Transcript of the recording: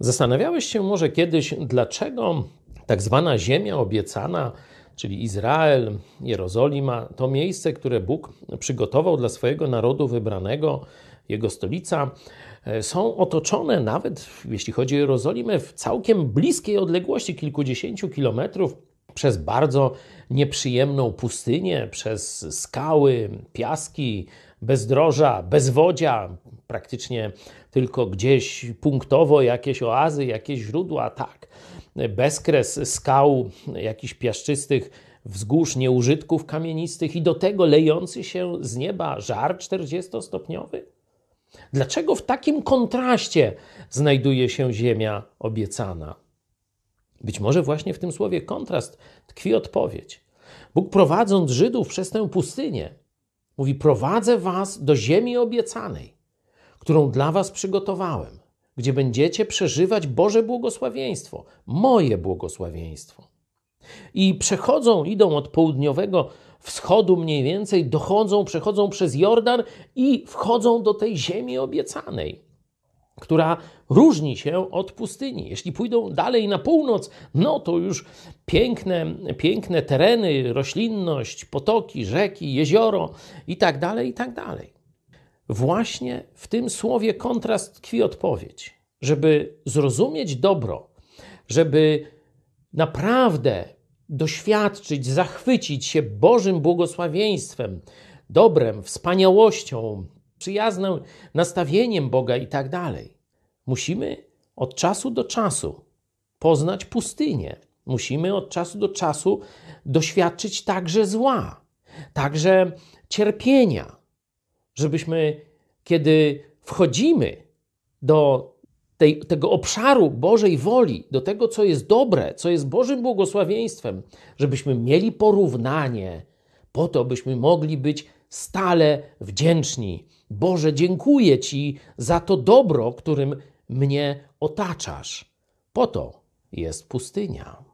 Zastanawiałeś się może kiedyś, dlaczego tak zwana ziemia obiecana, czyli Izrael, Jerozolima, to miejsce, które Bóg przygotował dla swojego narodu wybranego, jego stolica, e, są otoczone nawet, jeśli chodzi o Jerozolimę, w całkiem bliskiej odległości, kilkudziesięciu kilometrów, przez bardzo nieprzyjemną pustynię, przez skały, piaski, bezdroża, bezwodzia, praktycznie tylko gdzieś punktowo jakieś oazy, jakieś źródła, tak. Bezkres skał, jakichś piaszczystych wzgórz, nieużytków kamienistych i do tego lejący się z nieba żar 40-stopniowy? Dlaczego w takim kontraście znajduje się ziemia obiecana? Być może właśnie w tym słowie kontrast tkwi odpowiedź. Bóg prowadząc Żydów przez tę pustynię, mówi: Prowadzę was do ziemi obiecanej, którą dla was przygotowałem, gdzie będziecie przeżywać Boże błogosławieństwo, moje błogosławieństwo. I przechodzą, idą od południowego wschodu mniej więcej, dochodzą, przechodzą przez Jordan i wchodzą do tej ziemi obiecanej, która różni się od pustyni. Jeśli pójdą dalej na północ, no to już piękne, piękne tereny, roślinność, potoki, rzeki, jezioro i tak dalej, i tak dalej. Właśnie w tym słowie kontrast tkwi odpowiedź. Żeby zrozumieć dobro, żeby naprawdę doświadczyć, zachwycić się Bożym błogosławieństwem, dobrem, wspaniałością, przyjaznym nastawieniem Boga i tak dalej. Musimy od czasu do czasu poznać pustynię. Musimy od czasu do czasu doświadczyć także zła, także cierpienia, żebyśmy, kiedy wchodzimy do tej, tego obszaru Bożej woli, do tego, co jest dobre, co jest Bożym błogosławieństwem, żebyśmy mieli porównanie, po to, byśmy mogli być stale wdzięczni. Boże, dziękuję Ci za to dobro, którym mnie otaczasz. Po to jest pustynia.